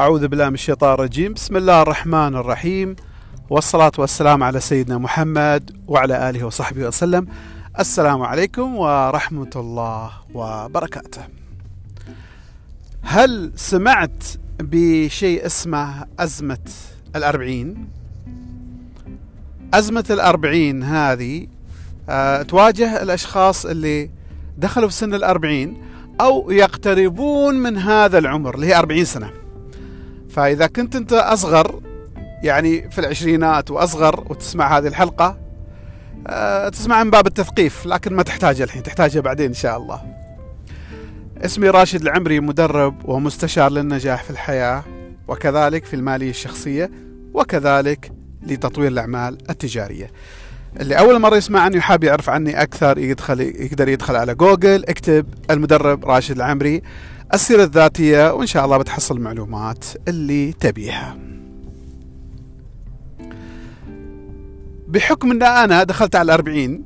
أعوذ بالله من الشيطان الرجيم. بسم الله الرحمن الرحيم. والصلاة والسلام على سيدنا محمد وعلى آله وصحبه وسلم. السلام عليكم ورحمة الله وبركاته. هل سمعت بشيء اسمه أزمة الأربعين؟ أزمة الأربعين هذه أه تواجه الأشخاص اللي دخلوا في سن الأربعين أو يقتربون من هذا العمر اللي هي أربعين سنة. فإذا كنت أنت أصغر يعني في العشرينات وأصغر وتسمع هذه الحلقة أه تسمع من باب التثقيف لكن ما تحتاجها الحين تحتاجها بعدين إن شاء الله. اسمي راشد العمري مدرب ومستشار للنجاح في الحياة وكذلك في المالية الشخصية وكذلك لتطوير الأعمال التجارية. اللي أول مرة يسمع عني وحاب يعرف عني أكثر يدخل يقدر يدخل على جوجل اكتب المدرب راشد العمري. السيرة الذاتية وإن شاء الله بتحصل المعلومات اللي تبيها. بحكم أن أنا دخلت على الأربعين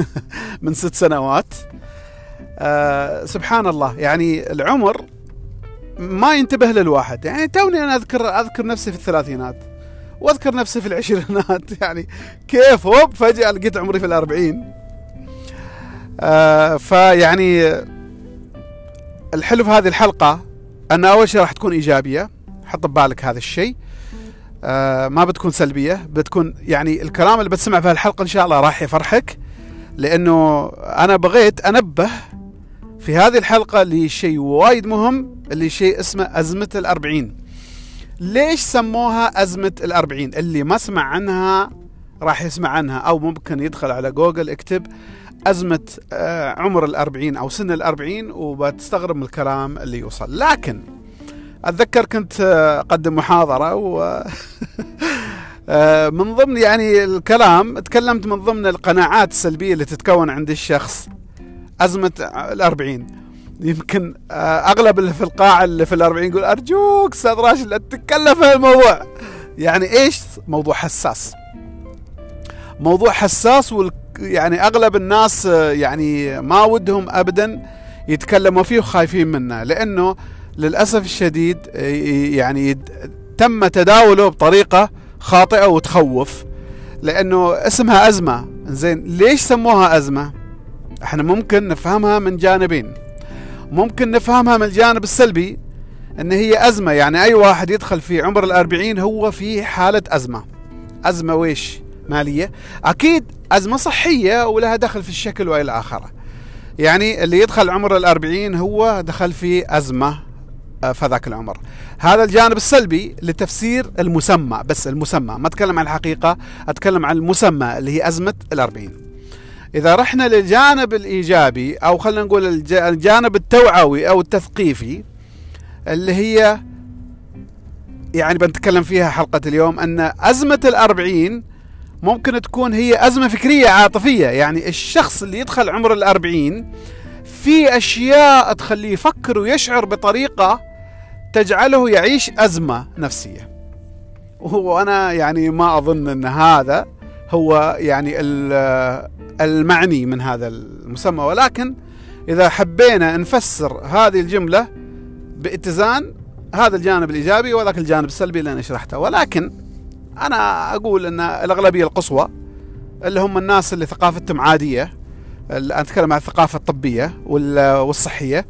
من ست سنوات آه سبحان الله يعني العمر ما ينتبه للواحد. يعني توني أنا أذكر أذكر نفسي في الثلاثينات وأذكر نفسي في العشرينات. يعني كيف؟ هوب فجأة لقيت عمري في الأربعين. آه فيعني الحلو في هذه الحلقة أن أول شيء راح تكون إيجابية. حط ببالك هذا الشيء. آه ما بتكون سلبية بتكون يعني الكلام اللي بتسمع في الحلقة إن شاء الله راح يفرحك لأنه أنا بغيت أنبه في هذه الحلقة لشيء وايد مهم اللي شيء اسمه أزمة الأربعين. ليش سموها أزمة الأربعين؟ اللي ما سمع عنها راح يسمع عنها أو ممكن يدخل على جوجل اكتب أزمة عمر الأربعين أو سن الأربعين وبتستغرب من الكلام اللي يوصل. لكن أتذكر كنت أقدم محاضرة و من ضمن يعني الكلام تكلمت من ضمن القناعات السلبية اللي تتكون عند الشخص أزمة الأربعين. يمكن أغلب اللي في القاعه اللي في الأربعين يقول أرجوك أستاذ راشد لا تتكلم في الموضوع. يعني إيش؟ موضوع حساس. موضوع حساس وال يعني أغلب الناس يعني ما ودهم ابدا يتكلموا فيه وخايفين منه لأنه للأسف الشديد يعني تم تداوله بطريقة خاطئة وتخوف لأنه اسمها أزمة. زين ليش سموها أزمة؟ إحنا ممكن نفهمها من جانبين. ممكن نفهمها من الجانب السلبي إن هي أزمة. يعني أي واحد يدخل في عمر الأربعين هو في حالة أزمة. أزمة ويش مالية. أكيد أزمة صحية ولها دخل في الشكل وإلى آخره. يعني اللي يدخل عمر الأربعين هو دخل في أزمة في ذاك العمر. هذا الجانب السلبي لتفسير المسمى بس المسمى ما أتكلم عن الحقيقة أتكلم عن المسمى اللي هي أزمة الأربعين. إذا رحنا للجانب الإيجابي أو خلينا نقول الجانب التوعوي أو التثقيفي اللي هي يعني بنتكلم فيها حلقة اليوم أن أزمة الأربعين ممكن تكون هي أزمة فكرية عاطفية. يعني الشخص اللي يدخل عمر الأربعين في أشياء تخليه يفكر ويشعر بطريقة تجعله يعيش أزمة نفسية. وأنا يعني ما أظن أن هذا هو يعني المعني من هذا المسمى. ولكن إذا حبينا نفسر هذه الجملة باتزان هذا الجانب الإيجابي وذاك الجانب السلبي اللي أنا شرحته. ولكن أنا أقول أن الأغلبية القصوى اللي هم الناس اللي ثقافتهم عادية اللي أتكلم عن الثقافة الطبية والصحية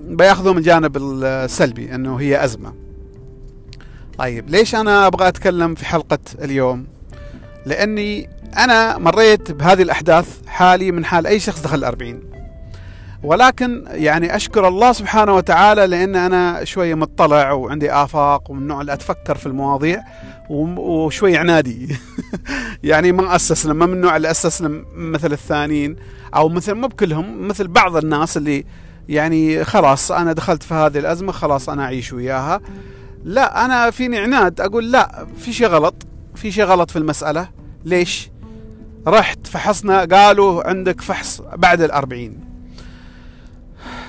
بياخذوا من الجانب السلبي أنه هي أزمة. طيب ليش أنا أبغى أتكلم في حلقة اليوم؟ لأني أنا مريت بهذه الأحداث حالي من حال أي شخص دخل الأربعين. ولكن يعني أشكر الله سبحانه وتعالى لأن أنا شوية مطلع وعندي آفاق ومن النوع اللي أتفكر في المواضيع وشوي عنادي. يعني ما أستسلم ما من النوع اللي أستسلم مثل الثانيين أو مثل مو بكلهم مثل بعض الناس اللي يعني خلاص أنا دخلت في هذه الأزمة خلاص أنا أعيش وياها. لا أنا فيني عناد أقول لا في شيء غلط في شيء غلط في المسألة. ليش؟ رحت فحصنا قالوا عندك فحص بعد الأربعين.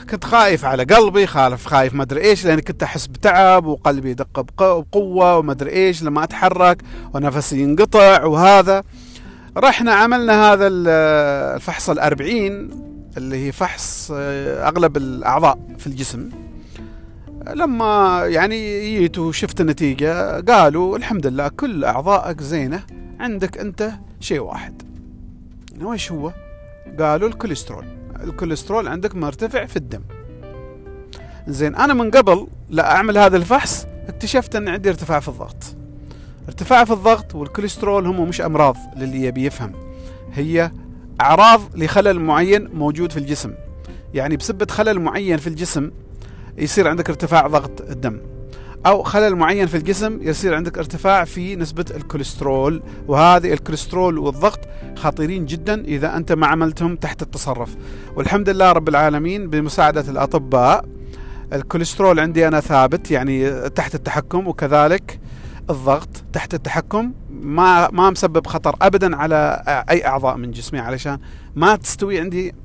كنت خايف على قلبي خالف خايف ما أدري إيش لأني كنت أحس بتعب وقلبي يدق بقوة وما أدري إيش لما أتحرك ونفسي ينقطع وهذا. رحنا عملنا هذا الفحص الأربعين اللي هي فحص أغلب الأعضاء في الجسم. لما يعني جيت وشفت النتيجة قالوا الحمد لله كل أعضائك زينة عندك أنت شيء واحد. وش هو؟ قالوا الكوليسترول. الكوليسترول عندك مرتفع في الدم. زين أنا من قبل لا أعمل هذا الفحص اكتشفت أن عندي ارتفاع في الضغط. ارتفاع في الضغط والكوليسترول هم مش أمراض للي يبي يفهم. هي أعراض لخلل معين موجود في الجسم. يعني بسبة خلل معين في الجسم يصير عندك ارتفاع ضغط الدم. أو خلل معين في الجسم يصير عندك ارتفاع في نسبة الكوليسترول وهذه الكوليسترول والضغط خطيرين جدا إذا أنت ما عملتهم تحت التصرف. والحمد لله رب العالمين بمساعدة الأطباء الكوليسترول عندي أنا ثابت يعني تحت التحكم وكذلك الضغط تحت التحكم. ما ما مسبب خطر ابدا على أي أعضاء من جسمي علشان ما تستوي عندي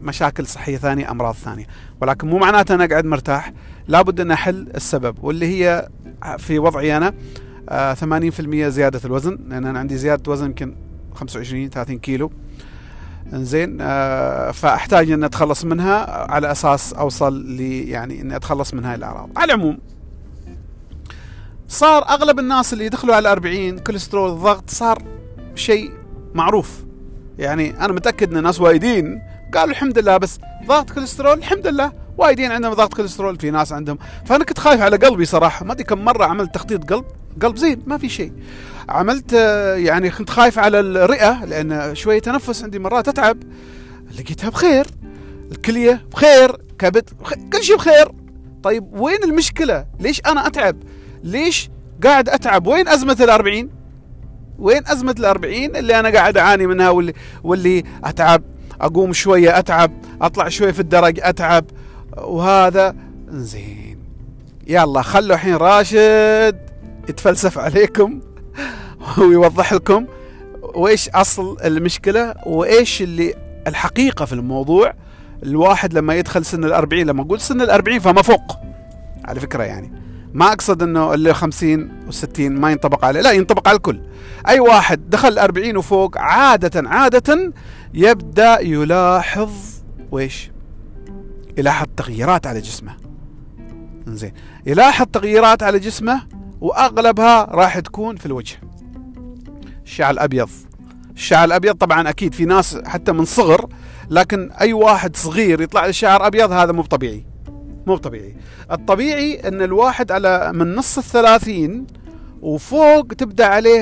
مشاكل صحية ثانية أمراض ثانية. ولكن مو معناته أنا قاعد مرتاح. لابد أن أحل السبب واللي هي في وضعي أنا 80% آه، زيادة الوزن لأن أنا عندي زيادة وزن يمكن 25 30 كيلو. زين آه فأحتاج أن أتخلص منها على أساس أوصل لي يعني أني أتخلص من هاي الأعراض. على العموم صار أغلب الناس اللي يدخلوا على 40 كوليسترول ضغط صار شيء معروف. يعني أنا متأكد إن الناس وايدين قالوا الحمد لله بس ضغط كوليسترول الحمد لله. وايدين عندهم ضغط كوليسترول في ناس عندهم. فأنا كنت خايف على قلبي صراحة. ما أدري كم مرة عملت تخطيط قلب قلب زين ما في شيء. عملت يعني كنت خايف على الرئة لأن شوية تنفس عندي مرات اتعب لقيتها بخير. الكلية بخير كبد بخير. كل شيء بخير. طيب وين المشكلة؟ ليش أنا أتعب؟ ليش قاعد أتعب؟ وين أزمة الأربعين؟ وين أزمة الأربعين اللي أنا قاعد أعاني منها واللي واللي أتعب؟ أقوم شوية أتعب أطلع شوية في الدرج أتعب. وهذا زين. يلا خلوا الحين راشد يتفلسف عليكم ويوضح لكم وإيش أصل المشكلة وإيش اللي الحقيقة في الموضوع. الواحد لما يدخل سن الأربعين لما أقول سن الأربعين فما فوق على فكرة يعني. ما أقصد أنه اللي 50 و60 ما ينطبق عليه لا ينطبق على الكل. أي واحد دخل الأربعين وفوق عادة عادة يبدأ يلاحظ ويش يلاحظ تغييرات على جسمه. زين يلاحظ تغييرات على جسمه وأغلبها راح تكون في الوجه. الشعر الأبيض. الشعر الأبيض طبعا أكيد في ناس حتى من صغر لكن أي واحد صغير يطلع له شعر أبيض هذا مو طبيعي مو طبيعي الطبيعي إن الواحد على من نص الثلاثين وفوق تبدأ عليه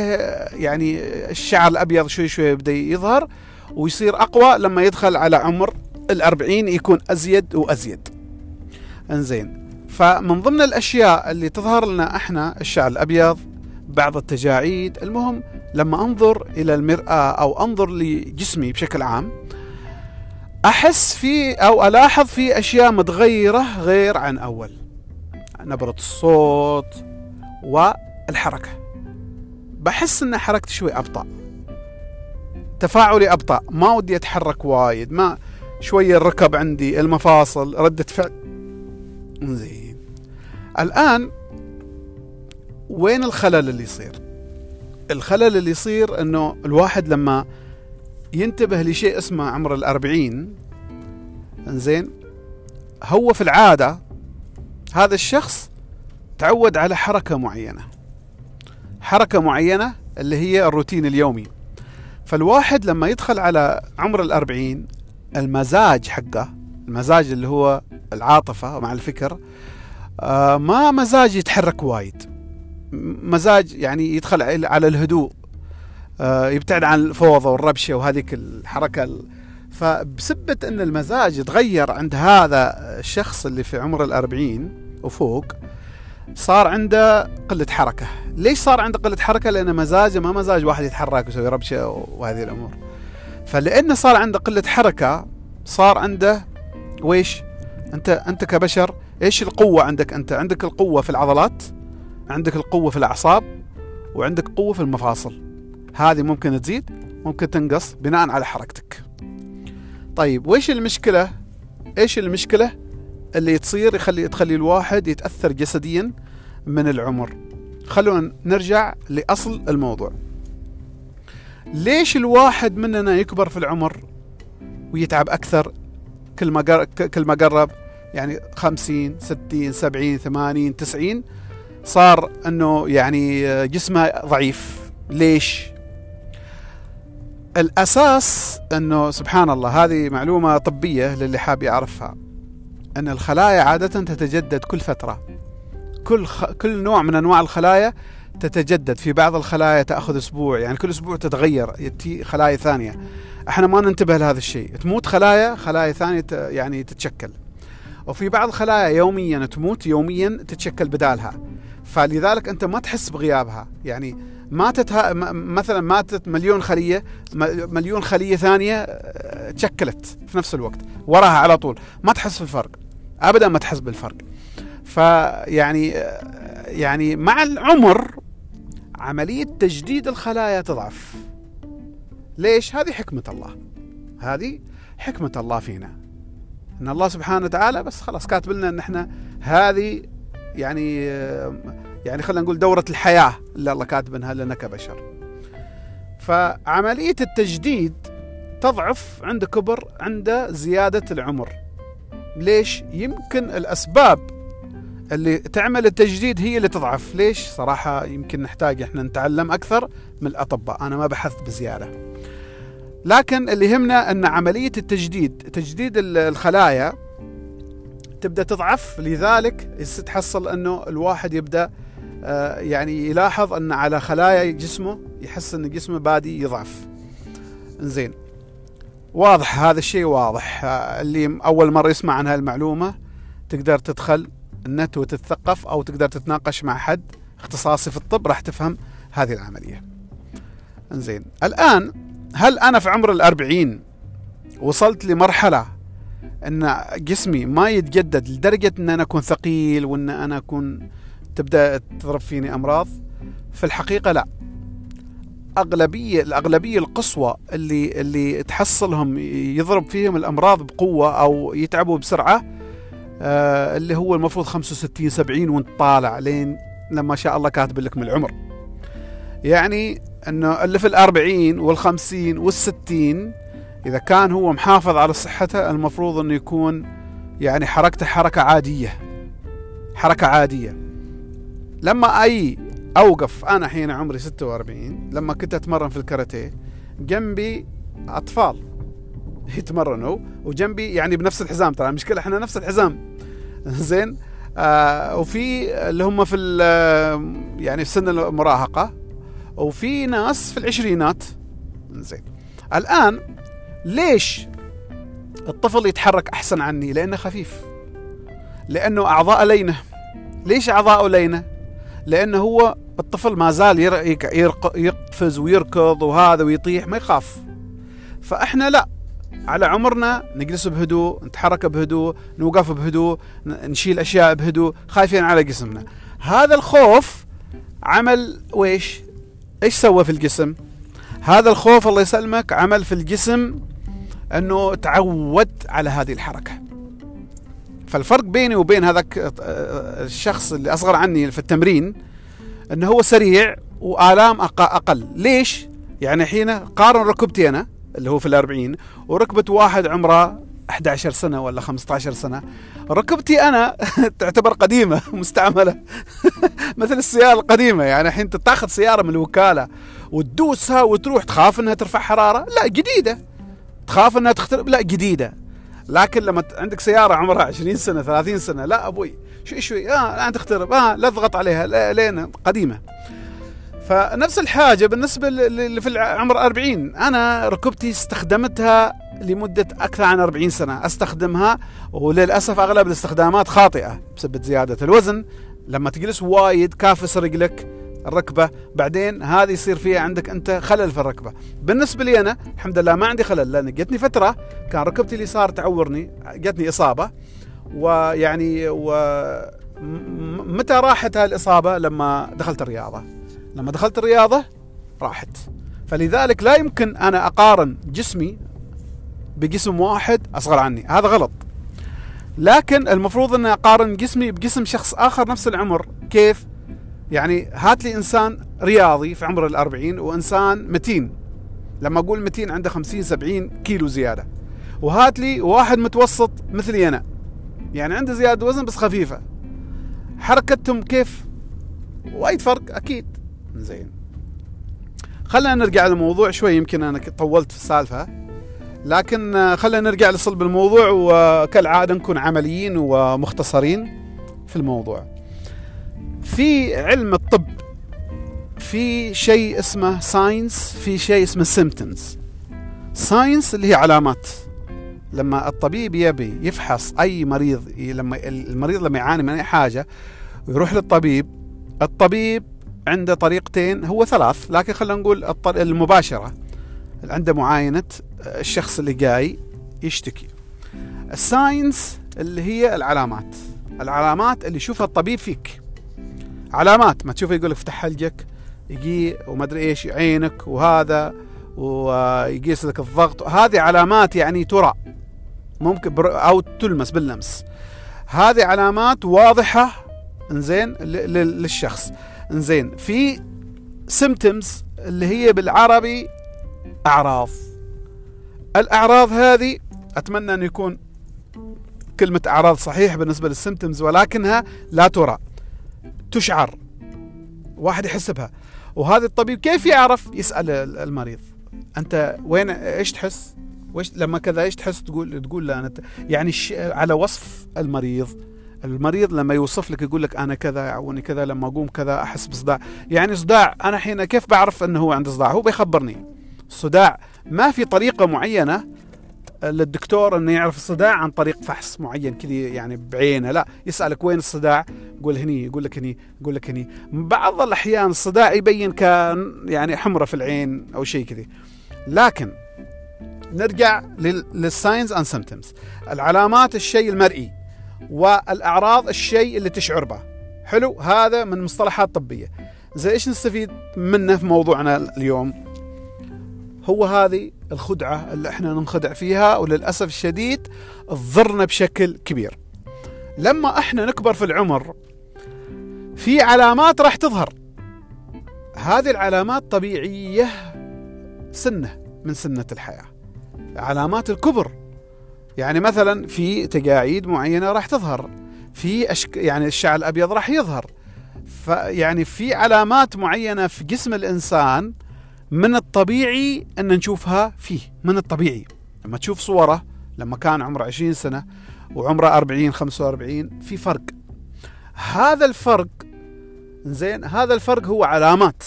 يعني الشعر الأبيض شوي شوي يبدأ يظهر ويصير أقوى لما يدخل على عمر الأربعين يكون أزيد وأزيد. إنزين. فمن ضمن الأشياء اللي تظهر لنا إحنا الشعر الأبيض بعض التجاعيد المهم لما أنظر إلى المرآة أو أنظر لجسمي بشكل عام أحس في أو ألاحظ في أشياء متغيرة غير عن أول. نبرة الصوت والحركة. بحس أن حركتي شوي أبطأ. تفاعلي أبطأ. ما ودي أتحرك وايد. ما شوية الركب عندي المفاصل ردة فعل. زين الآن وين الخلل اللي يصير؟ الخلل اللي يصير أنه الواحد لما ينتبه لشيء اسمه عمر الأربعين زين هو في العادة هذا الشخص تعود على حركة معينة. حركة معينة اللي هي الروتين اليومي. فالواحد لما يدخل على عمر الأربعين المزاج حقه المزاج اللي هو العاطفة مع الفكر آه ما مزاج يتحرك وايد. مزاج يعني يدخل على الهدوء آه يبتعد عن الفوضى والربشة وهذيك الحركة فبسبة أن المزاج يتغير عند هذا الشخص اللي في عمر الأربعين وفوق صار عنده قلة حركة. ليش صار عنده قلة حركة؟ لأن مزاجه ما مزاج واحد يتحرك ويسوي ربشة وهذه الأمور. فلانه صار عنده قلة حركة صار عنده ويش؟ أنت أنت كبشر إيش القوة عندك أنت؟ عندك القوة في العضلات عندك القوة في الأعصاب وعندك قوة في المفاصل. هذه ممكن تزيد ممكن تنقص بناء على حركتك. طيب ويش المشكلة؟ إيش المشكلة اللي تصير؟ يخلي تخلي الواحد يتأثر جسديا من العمر. خلونا نرجع لأصل الموضوع. ليش الواحد مننا يكبر في العمر ويتعب أكثر كل ما كل ما قرب؟ يعني 50 60 70 80 90 صار إنه يعني جسمه ضعيف. ليش؟ الأساس إنه سبحان الله هذه معلومة طبية للي حاب يعرفها. إن الخلايا عادة تتجدد كل فترة. كل خ... كل نوع من أنواع الخلايا تتجدد في بعض الخلايا تأخذ أسبوع يعني كل أسبوع تتغير يتي خلايا ثانية. إحنا ما ننتبه لهذا الشيء. تموت خلايا خلايا ثانية يعني تتشكل. وفي بعض الخلايا يوميا تموت يوميا تتشكل بدالها. فلذلك أنت ما تحس بغيابها. يعني ماتت ها مثلا ماتت مليون خلية مليون خلية ثانية آه، تشكلت في نفس الوقت وراها على طول. ما تحس بالفرق. ابدا ما تحس بالفرق. فيعني آه، يعني مع العمر عملية تجديد الخلايا تضعف. ليش؟ هذه حكمة الله. هذه حكمة الله فينا. إن الله سبحانه وتعالى بس خلاص كاتب لنا إن إحنا هذه يعني يعني خلينا نقول دورة الحياة اللي الله كاتبنها لنا كبشر. فعملية التجديد تضعف عند كبر عند زيادة العمر. ليش؟ يمكن الأسباب اللي تعمل التجديد هي اللي تضعف. ليش؟ صراحة يمكن نحتاج إحنا نتعلم أكثر من الأطباء. أنا ما بحثت بزيادة. لكن اللي يهمنا أن عملية التجديد تجديد الخلايا تبدأ تضعف. لذلك تحصل أنه الواحد يبدأ آه، يعني يلاحظ أن على خلايا جسمه يحس أن جسمه بادي يضعف. زين واضح هذا الشيء واضح. آه، اللي أول مرة يسمع عن هالمعلومة تقدر تدخل النت وتتثقف أو تقدر تتناقش مع حد اختصاصي في الطب راح تفهم هذه العملية. زين الآن هل أنا في عمر الأربعين وصلت لمرحلة إن جسمي ما يتجدد لدرجة إن أنا أكون ثقيل وإن أنا أكون تبدأ تضرب فيني أمراض؟ في الحقيقة لا. أغلبية الأغلبية القصوى اللي اللي تحصلهم يضرب فيهم الأمراض بقوة أو يتعبوا بسرعة آه اللي هو المفروض 65 70 وانت طالع لين لما شاء الله كاتب لك من العمر. يعني انه اللي في الأربعين والخمسين والستين إذا كان هو محافظ على صحته المفروض أنه يكون يعني حركته حركة عادية. حركة عادية. لما أي أوقف أنا حين عمري 46 لما كنت أتمرن في الكاراتيه جنبي أطفال. يتمرنوا وجنبي يعني بنفس الحزام ترى المشكلة إحنا نفس الحزام. زين؟ آه وفي اللي هم في يعني في سن المراهقة وفي ناس في العشرينات. زين. الآن ليش الطفل يتحرك أحسن عني؟ لأنه خفيف. لأنه أعضاء لينة. ليش اعضاءه لينة؟ لأنه هو الطفل ما زال يقفز ويركض وهذا ويطيح ما يخاف. فإحنا لا. على عمرنا نجلس بهدوء نتحرك بهدوء نوقف بهدوء نشيل أشياء بهدوء خايفين على جسمنا هذا الخوف عمل ويش إيش سوى في الجسم هذا الخوف الله يسلمك عمل في الجسم إنه تعود على هذه الحركة. فالفرق بيني وبين هذاك آه، الشخص اللي أصغر عني في التمرين إنه هو سريع وآلام أقل. ليش؟ يعني حين قارن ركبتي أنا اللي هو في الأربعين وركبة واحد عمره 11 سنة ولا 15 سنة. ركبتي أنا تعتبر قديمة مستعملة. مثل السيارة القديمة يعني الحين تاخذ سيارة من الوكالة وتدوسها وتروح تخاف أنها ترفع حرارة؟ لا جديدة. تخاف أنها تخترب لا جديدة. لكن لما عندك سيارة عمرها 20 سنة 30 سنة لا أبوي شوي شوي آه لا تخترب آه لا تضغط عليها لين قديمة. فنفس الحاجة بالنسبة اللي في العمر 40 أنا ركبتي استخدمتها لمدة أكثر عن 40 سنة. أستخدمها وللأسف أغلب الاستخدامات خاطئة بسبب زيادة الوزن. لما تجلس وايد كافس رجلك الركبة بعدين هذه يصير فيها عندك أنت خلل في الركبة. بالنسبة لي أنا الحمد لله ما عندي خلل لأن جتني فترة كان ركبتي اليسار تعورني جتني إصابة. ويعني و متى راحت هالاصابه لما دخلت الرياضة. لما دخلت الرياضة راحت. فلذلك لا يمكن أنا أقارن جسمي بجسم واحد أصغر عني. هذا غلط. لكن المفروض ان أقارن جسمي بجسم شخص آخر نفس العمر. كيف؟ يعني هات لي إنسان رياضي في عمر الأربعين وإنسان متين. لما أقول متين عنده 50 70 كيلو زيادة. وهات لي واحد متوسط مثلي أنا. يعني عنده زيادة وزن بس خفيفة. حركتهم كيف؟ وايد فرق أكيد. زين. خلينا نرجع للموضوع شوي يمكن أنا طولت في السالفة. لكن خلينا نرجع لصلب الموضوع وكالعادة نكون عمليين ومختصرين في الموضوع. في علم الطب في شيء اسمه signs في شيء اسمه symptoms signs اللي هي علامات. لما الطبيب يبي يفحص أي مريض لما المريض لما يعاني من أي حاجة ويروح للطبيب. الطبيب عنده طريقتين هو ثلاث لكن خلينا نقول المباشرة. عنده معاينة الشخص اللي جاي يشتكي. ال signs اللي هي العلامات. العلامات اللي يشوفها الطبيب فيك. علامات ما تشوفه يقول لك افتح حلقك يجي وما أدري إيش عينك وهذا ويقيس لك الضغط. هذه علامات يعني ترى. ممكن أو تلمس باللمس. هذه علامات واضحة إنزين للشخص. انزين في symptoms اللي هي بالعربي أعراض. الأعراض هذه أتمنى أن يكون كلمة أعراض صحيح بالنسبة للسيمتومز ولكنها لا ترى تشعر واحد يحس بها وهذا الطبيب كيف يعرف؟ يسأل المريض. أنت وين إيش تحس؟ وإيش لما كذا إيش تحس؟ تقول تقول لا أنا يعني على وصف المريض. المريض لما يوصف لك يقول لك أنا كذا يعوني كذا لما أقوم كذا أحس بصداع. يعني صداع أنا حين كيف بعرف إنه هو عنده صداع؟ هو بيخبرني. الصداع ما في طريقة معينة للدكتور إنه يعرف الصداع عن طريق فحص معين كذا يعني بعينه. لا يسألك وين الصداع؟ يقول هني يقول لك هني يقول لك هني. بعض الأحيان الصداع يبين كان يعني حمرة في العين أو شيء كذا لكن نرجع لل signs and symptoms العلامات الشيء المرئي. والأعراض الشيء اللي تشعر به. حلو؟ هذا من مصطلحات طبية. زي إيش نستفيد منه في موضوعنا اليوم؟ هو هذه الخدعة اللي إحنا ننخدع فيها وللأسف الشديد تضرنا بشكل كبير. لما إحنا نكبر في العمر في علامات راح تظهر. هذه العلامات طبيعية سنة من سنة الحياة. علامات الكبر يعني مثلا في تقاعيد معينة راح تظهر في أشك... يعني الشعر الأبيض راح يظهر. فيعني في علامات معينة في جسم الإنسان من الطبيعي إن نشوفها فيه من الطبيعي. لما تشوف صورة لما كان عمره 20 سنة وعمره 40 45 في فرق. هذا الفرق زين هذا الفرق هو علامات.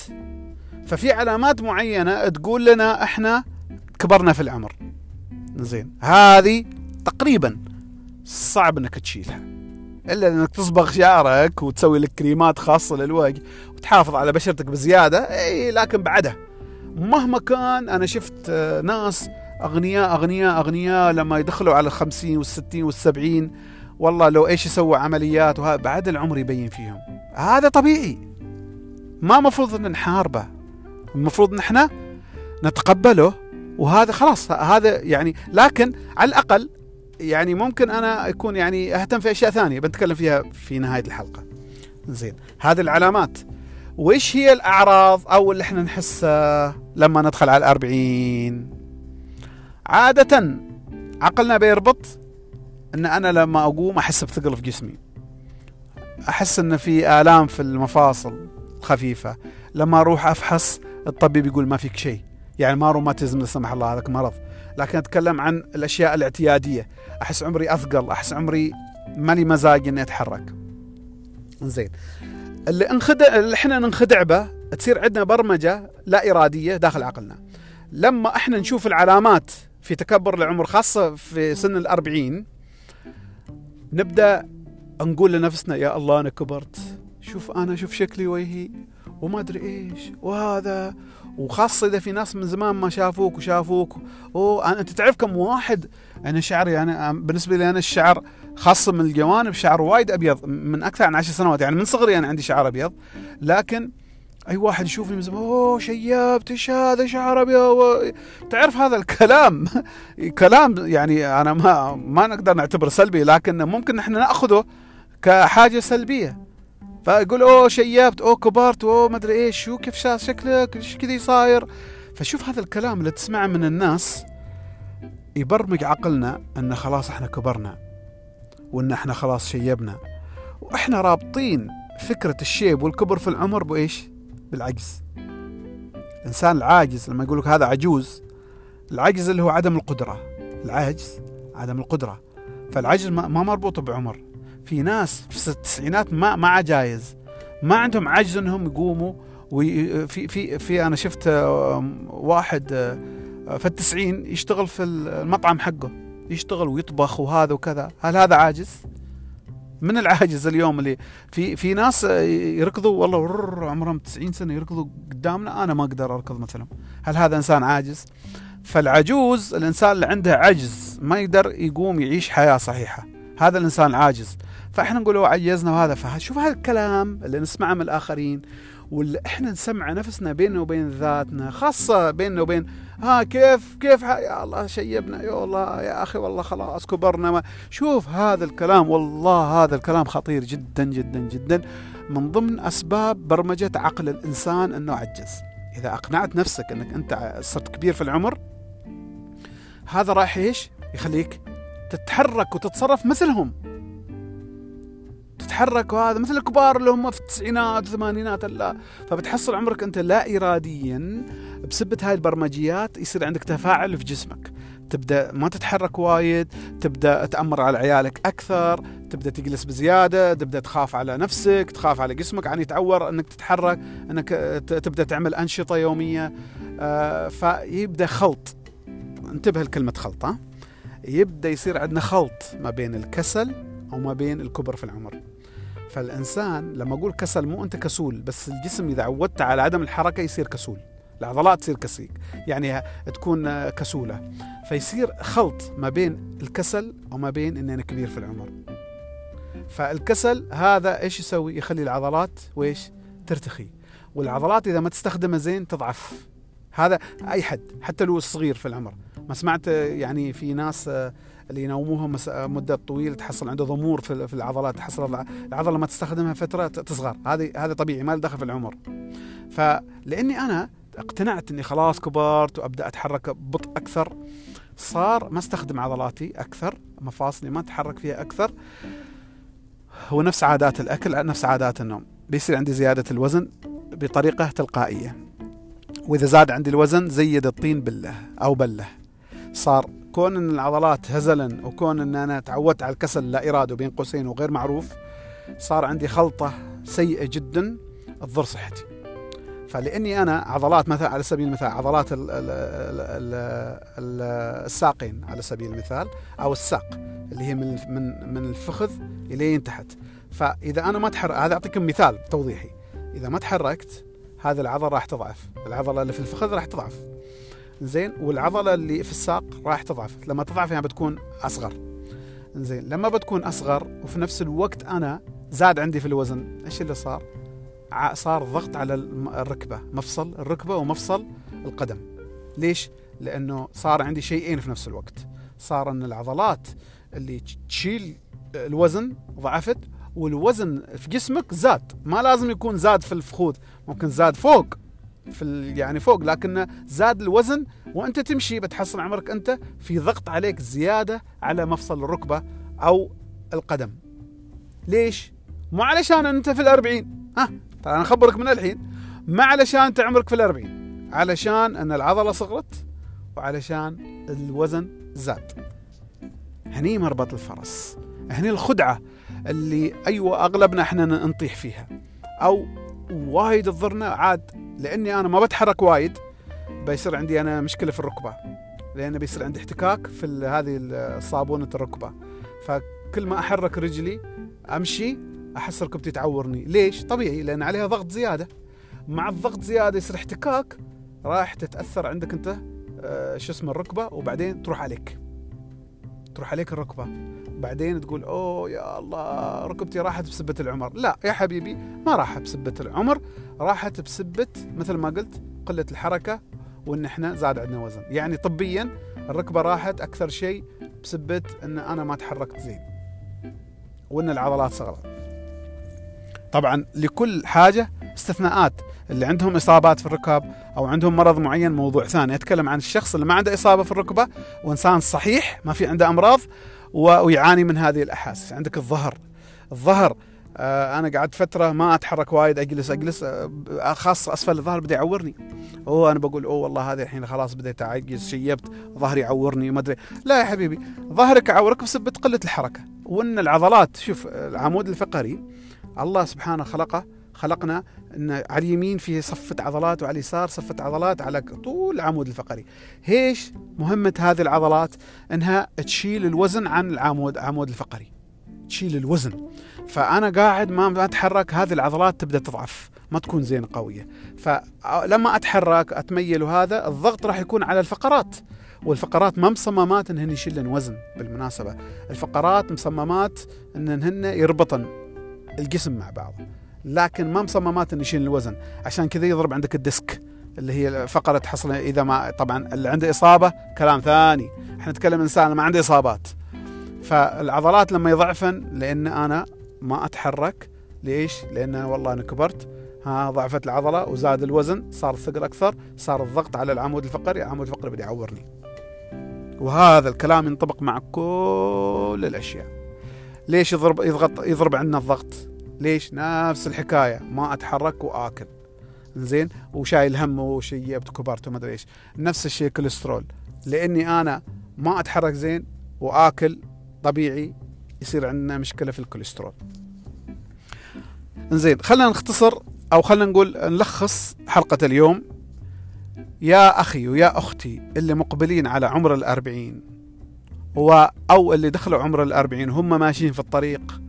ففي علامات معينة تقول لنا إحنا كبرنا في العمر. زين هذه تقريبا. صعب إنك تشيلها. إلا إنك تصبغ شعرك وتسوي لك كريمات خاصة للوجه وتحافظ على بشرتك بزيادة. إي لكن بعدها. مهما كان أنا شفت ناس أغنياء أغنياء أغنياء لما يدخلوا على الخمسين والستين والسبعين والله لو إيش يسووا عمليات وهذا بعد العمر يبين فيهم. هذا طبيعي. ما مفروض إن نحاربه. المفروض نحن نتقبله وهذا خلاص هذا يعني لكن على الأقل يعني ممكن أنا أكون يعني أهتم في أشياء ثانية بنتكلم فيها في نهاية الحلقة. زين هذه العلامات. وإيش هي الأعراض أو اللي إحنا نحسها لما ندخل على الأربعين؟ عادة عقلنا بيربط أن أنا لما أقوم أحس بثقل في جسمي. أحس أن في آلام في المفاصل خفيفة لما أروح أفحص الطبيب يقول ما فيك شيء. يعني ما روماتيزم لا سمح الله هذاك مرض. لكن أتكلم عن الأشياء الاعتيادية. أحس عمري أثقل أحس عمري مالي مزاج إني أتحرك. زين اللي انخدع اللي إحنا ننخدع به تصير عندنا برمجة لا إرادية داخل عقلنا. لما إحنا نشوف العلامات في تكبر العمر خاصة في سن الأربعين نبدأ نقول لنفسنا يا الله أنا كبرت. شوف أنا شوف شكلي وجهي وما أدري إيش وهذا وخاصة إذا في ناس من زمان ما شافوك وشافوك. أوه أنت تعرف كم واحد؟ أنا شعري أنا بالنسبة لي أنا الشعر خاصة من الجوانب شعر وايد أبيض من أكثر عن عشر سنوات. يعني من صغري أنا عندي شعر أبيض لكن أي واحد يشوفني من زمان أوه شيبت إيش هذا شعر أبيض؟ تعرف هذا الكلام؟ كلام يعني أنا ما ما نقدر نعتبره سلبي لكن ممكن إحنا نأخذه كحاجة سلبية. فيقول أوه شيبت أوه كبرت أوه ما أدري إيش شو كيف شكلك؟ إيش كذا صاير؟ فشوف هذا الكلام اللي تسمعه من الناس يبرمج عقلنا إن خلاص إحنا كبرنا وإن إحنا خلاص شيبنا. وإحنا رابطين فكرة الشيب والكبر في العمر بإيش؟ بالعجز. الإنسان العاجز لما يقول لك هذا عجوز العجز اللي هو عدم القدرة. العجز عدم القدرة. فالعجز ما مربوط بعمر. في ناس في التسعينات ما ما عجايز ما عندهم عجز إنهم يقوموا. وفي في في أنا شفت واحد في التسعين يشتغل في المطعم حقه. يشتغل ويطبخ وهذا وكذا. هل هذا عاجز؟ من العاجز اليوم اللي في في ناس يركضوا والله عمرهم 90 سنة يركضوا قدامنا. أنا ما أقدر أركض مثلهم. هل هذا إنسان عاجز؟ فالعجوز الإنسان اللي عنده عجز ما يقدر يقوم يعيش حياة صحيحة. هذا الإنسان العاجز. فإحنا نقول عجزنا وهذا. فشوف هذا الكلام اللي نسمعه من الآخرين واللي إحنا نسمع نفسنا بيننا وبين ذاتنا خاصة بيننا وبين ها كيف كيف يا الله شيبنا يا الله يا أخي والله خلاص كبرنا ما. شوف هذا الكلام والله هذا الكلام خطير جدا جدا جدا. من ضمن أسباب برمجة عقل الإنسان إنه عجز. إذا أقنعت نفسك إنك أنت صرت كبير في العمر هذا راح إيش؟ يخليك تتحرك وتتصرف مثلهم. تتحرك وهذا مثل الكبار اللي هم في التسعينات والثمانينات. لا فبتحصل عمرك أنت لا اراديا بسبة هاي البرمجيات يصير عندك تفاعل في جسمك. تبدأ ما تتحرك وايد تبدأ تأمر على عيالك أكثر تبدأ تجلس بزيادة تبدأ تخاف على نفسك تخاف على جسمك يعني يتعور أنك تتحرك أنك تبدأ تعمل أنشطة يومية. آه، فيبدأ خلط. انتبه لكلمة خلط ها يبدأ يصير عندنا خلط ما بين الكسل أو ما بين الكبر في العمر. فالإنسان لما أقول كسل مو أنت كسول بس الجسم إذا عودت على عدم الحركة يصير كسول. العضلات تصير كسيك يعني تكون كسولة. فيصير خلط ما بين الكسل وما بين إني أنا كبير في العمر. فالكسل هذا إيش يسوي؟ يخلي العضلات ويش ترتخي. والعضلات إذا ما تستخدمها زين تضعف. هذا أي حد حتى لو صغير في العمر. ما سمعت يعني في ناس اللي ينوموها مدة طويلة تحصل عنده ضمور في العضلات تحصل العضلة ما تستخدمها فترة تصغر. هذه هذا طبيعي ما له دخل في العمر. فلاني أنا اقتنعت إني خلاص كبرت وأبدأ أتحرك ببطء أكثر صار ما أستخدم عضلاتي أكثر مفاصلي ما أتحرك فيها أكثر. هو نفس عادات الأكل نفس عادات النوم. بيصير عندي زيادة الوزن بطريقة تلقائية. وإذا زاد عندي الوزن زيد الطين بله أو بله. صار كون إن العضلات هزلا وكون إن أنا تعودت على الكسل لا ارادي بين قوسين وغير معروف صار عندي خلطة سيئة جدا تضر صحتي. فلأني أنا عضلات مثلا على سبيل المثال عضلات ال ال ال ال الساقين على سبيل المثال أو الساق اللي هي من من من الفخذ إلين تحت. فإذا أنا ما تحرك هذا أعطيكم مثال توضيحي. إذا ما تحركت هذه العضلة راح تضعف. العضلة اللي في الفخذ راح تضعف. زين والعضلة اللي في الساق راح تضعف. لما تضعف يعني بتكون أصغر. زين لما بتكون أصغر وفي نفس الوقت أنا زاد عندي في الوزن إيش اللي صار؟ صار ضغط على الركبة مفصل الركبة ومفصل القدم. ليش؟ لأنه صار عندي شيئين في نفس الوقت. صار إن العضلات اللي تشيل الوزن ضعفت والوزن في جسمك زاد. ما لازم يكون زاد في الفخوذ ممكن زاد فوق. في يعني فوق لكن زاد الوزن وأنت تمشي بتحصل عمرك أنت في ضغط عليك زيادة على مفصل الركبة أو القدم. ليش؟ مو علشان أنت في الأربعين. ها ترى أنا أخبرك من الحين. ما علشان أنت عمرك في الأربعين. علشان أن العضلة صغرت وعلشان الوزن زاد. هني مربط الفرس. هني الخدعة اللي أيوه أغلبنا إحنا نطيح فيها. أو وايد تضرنا عاد لأني أنا ما بتحرك وايد بيصير عندي أنا مشكلة في الركبة لأن بيصير عندي احتكاك في هذه صابونة الركبة. فكل ما أحرك رجلي أمشي أحس ركبتي تعورني. ليش؟ طبيعي لأن عليها ضغط زيادة. مع الضغط زيادة يصير احتكاك راح تتأثر عندك أنت آه شو اسمه الركبة وبعدين تروح عليك. تروح عليك الركبة. بعدين تقول أوه يا الله ركبتي راحت بسبة العمر. لا يا حبيبي ما راحت بسبة العمر راحت بسبة مثل ما قلت قلة الحركة وإن إحنا زاد عندنا وزن. يعني طبيا الركبة راحت أكثر شيء بسبة إن أنا ما تحركت زين وإن العضلات صغرت طبعا لكل حاجة استثناءات. اللي عندهم إصابات في الركب أو عندهم مرض معين موضوع ثاني. أتكلم عن الشخص اللي ما عنده إصابة في الركبة وإنسان صحيح ما في عنده أمراض ويعاني من هذه الأحاسيس. عندك الظهر. الظهر آه أنا قعدت فترة ما أتحرك وايد أجلس أجلس آه خاصه أسفل الظهر بدأ يعورني. أوه أنا بقول أوه والله هذه الحين خلاص بديت أعجز شيبت ظهري يعورني ما أدري. لا يا حبيبي ظهرك يعورك بسبب قلة الحركة. وإن العضلات شوف العمود الفقري الله سبحانه خلقه خلقنا إن على اليمين فيه صفة عضلات وعلى اليسار صفة عضلات على طول العمود الفقري. إيش مهمة هذه العضلات؟ إنها تشيل الوزن عن العمود العمود الفقري. تشيل الوزن. فأنا قاعد ما أتحرك هذه العضلات تبدأ تضعف، ما تكون زين قوية. فلما أتحرك أتميل وهذا الضغط راح يكون على الفقرات. والفقرات ما مصممات انهن يشيلن وزن بالمناسبة الفقرات مصممات انهن يربطن الجسم مع بعض. لكن ما مصممات انه يشيل الوزن. عشان كذا يضرب عندك الديسك اللي هي فقرة حصل إذا ما طبعا اللي عنده إصابة كلام ثاني. إحنا نتكلم إنسان ما عنده إصابات. فالعضلات لما يضعفن لأن أنا ما أتحرك. ليش؟ لأن والله أنا كبرت. ها ضعفت العضلة وزاد الوزن صار الثقل أكثر صار الضغط على العمود الفقري العمود الفقري بدا يعورني وهذا الكلام ينطبق مع كل الأشياء. ليش يضرب يضغط يضرب عندنا الضغط؟ ليش؟ نفس الحكاية. ما أتحرك وآكل. زين؟ وشايل هم وشيبت وكبرت وما أدري إيش. نفس الشيء كوليسترول. لأني أنا ما أتحرك زين وآكل طبيعي يصير عندنا مشكلة في الكوليسترول. زين خلينا نختصر أو خلينا نقول نلخص حلقة اليوم. يا أخي ويا أختي اللي مقبلين على عمر الأربعين و أو اللي دخلوا عمر الأربعين هم ماشيين في الطريق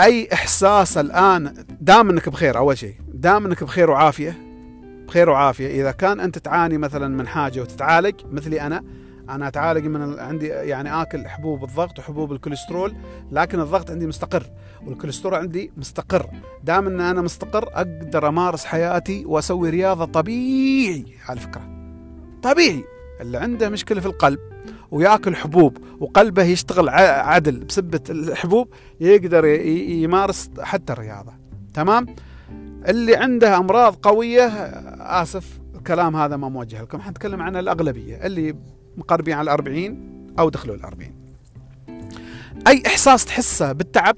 أي إحساس الآن دام إنك بخير أول شيء دام إنك بخير وعافية بخير وعافية. إذا كان أنت تعاني مثلا من حاجة وتتعالج مثلي أنا أنا أتعالج من عندي يعني آكل حبوب الضغط وحبوب الكوليسترول لكن الضغط عندي مستقر والكوليسترول عندي مستقر. دام إن أنا مستقر أقدر أمارس حياتي وأسوي رياضة طبيعي على فكرة. طبيعي. اللي عنده مشكلة في القلب وياكل حبوب وقلبه يشتغل عدل بسبة الحبوب يقدر يمارس حتى الرياضة. تمام؟ اللي عنده أمراض قوية آسف الكلام هذا ما موجه لكم. حنتكلم عن الأغلبية اللي مقربين على الأربعين أو دخلوا الأربعين. أي إحساس تحسه بالتعب؟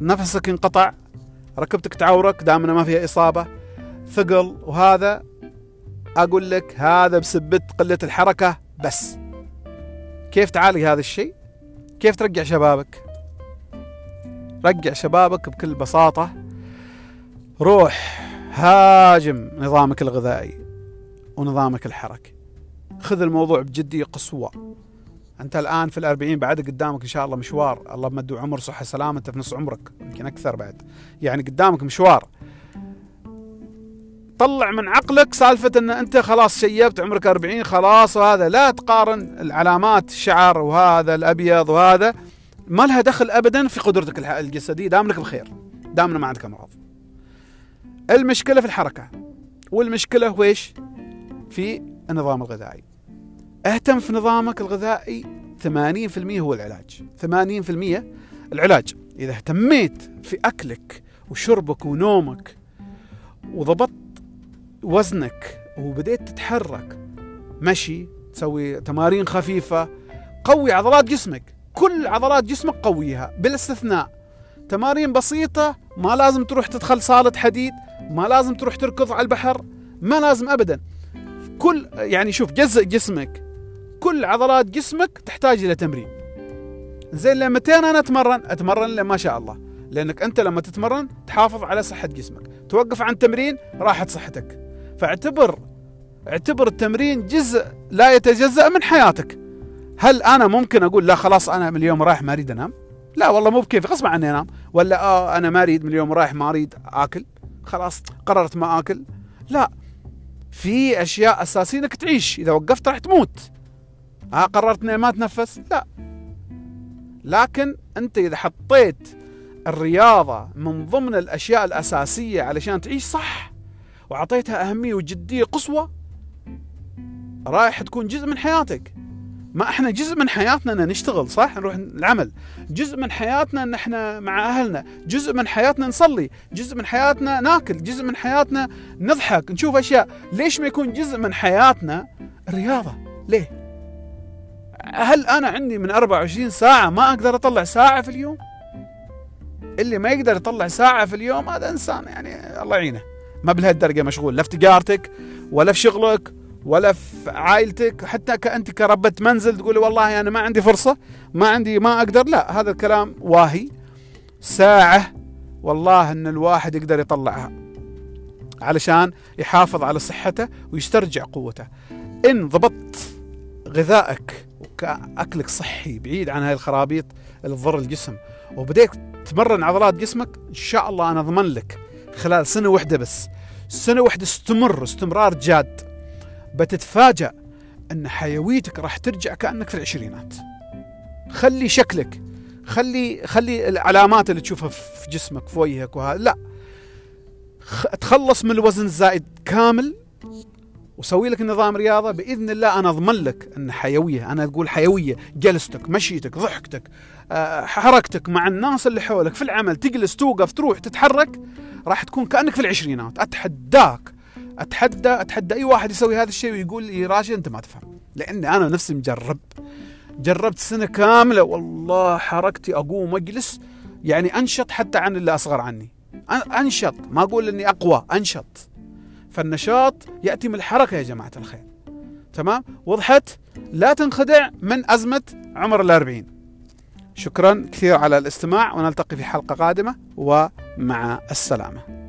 نفسك انقطع ركبتك تعورك؟ دامنا ما فيها إصابة؟ ثقل؟ وهذا أقول لك هذا بسبة قلة الحركة بس. كيف تعالج هذا الشيء؟ كيف ترجع شبابك؟ رجع شبابك بكل بساطة. روح هاجم نظامك الغذائي ونظامك الحركي. خذ الموضوع بجدية قصوى. أنت الآن في الأربعين بعد قدامك إن شاء الله مشوار. الله مدو عمر صحة سلامة أنت في نص عمرك يمكن أكثر بعد. يعني قدامك مشوار. طلع من عقلك سالفة أن أنت خلاص شيبت عمرك 40 خلاص وهذا. لا تقارن العلامات الشعر وهذا الأبيض وهذا. ما لها دخل أبدا في قدرتك الجسدية. دامنك بخير. دامنا ما عندك أمراض المشكلة في الحركة. والمشكلة ويش؟ في النظام الغذائي. أهتم في نظامك الغذائي 80% هو العلاج. 80% العلاج. إذا اهتميت في أكلك وشربك ونومك وضبطت وزنك وبديت تتحرك. مشي تسوي تمارين خفيفة قوي عضلات جسمك. كل عضلات جسمك قويها بالاستثناء. تمارين بسيطة ما لازم تروح تدخل صالة حديد ما لازم تروح تركض على البحر ما لازم أبدا. كل يعني شوف جزء جسمك. كل عضلات جسمك تحتاج إلى تمرين. زين لمتين أنا أتمرن؟ أتمرن لما شاء الله. لأنك أنت لما تتمرن تحافظ على صحة جسمك. توقف عن تمرين راحت صحتك. فاعتبر اعتبر التمرين جزء لا يتجزأ من حياتك. هل أنا ممكن أقول لا خلاص أنا من اليوم رايح ما أريد أنام؟ لا والله مو بكيفي غصب عني أنام. ولا آه أنا ما أريد من اليوم رايح ما أريد آكل. خلاص قررت ما آكل. لا في أشياء أساسية إنك تعيش. إذا وقفت راح تموت. ها آه قررت إني ما أتنفس؟ لا. لكن أنت إذا حطيت الرياضة من ضمن الأشياء الأساسية علشان تعيش صح وأعطيتها أهمية وجدية قصوى رايح تكون جزء من حياتك. ما إحنا جزء من حياتنا ان نشتغل صح؟ نروح العمل. جزء من حياتنا إن إحنا مع أهلنا. جزء من حياتنا نصلي. جزء من حياتنا ناكل. جزء من حياتنا نضحك نشوف أشياء. ليش ما يكون جزء من حياتنا الرياضة؟ ليه؟ هل أنا عندي من 24 ساعة ما أقدر أطلع ساعة في اليوم؟ اللي ما يقدر يطلع ساعة في اليوم هذا إنسان يعني الله يعينه. ما بلهالدرجه مشغول لا في تجارتك ولا في شغلك ولا في عائلتك حتى كأنت كربة منزل تقول والله أنا ما عندي فرصة ما عندي ما أقدر لا هذا الكلام واهي ساعة والله أن الواحد يقدر يطلعها علشان يحافظ على صحته ويسترجع قوته. إن ضبطت غذائك وأكلك صحي بعيد عن هاي الخرابيط اللي تضر الجسم وبديت تمرن عضلات جسمك إن شاء الله أنا أضمن لك خلال سنة واحدة بس. سنة واحدة استمر استمرار جاد. بتتفاجأ أن حيويتك راح ترجع كأنك في العشرينات. خلي شكلك خلي خلي العلامات اللي تشوفها في جسمك في وجهك وهذا لا. تخلص من الوزن الزائد كامل وسوي لك نظام رياضة. بإذن الله أنا أضمن لك أن حيوية أنا أقول حيوية. جلستك مشيتك ضحكتك آه، حركتك مع الناس اللي حولك في العمل تجلس توقف تروح تتحرك. راح تكون كأنك في العشرينات. أتحداك. أتحدى أتحدى. أي واحد يسوي هذا الشيء ويقول لي راشد أنت ما تفهم. لأني أنا نفسي مجرب. جربت سنة كاملة. والله حركتي أقوم أجلس. يعني أنشط حتى عن اللي أصغر عني. أنشط. ما أقول إني أقوى أنشط. فالنشاط يأتي من الحركة يا جماعة الخير. تمام؟ وضحت لا تنخدع من أزمة عمر الأربعين. شكرا كثير على الاستماع. ونلتقي في حلقة قادمة. ومع السلامة.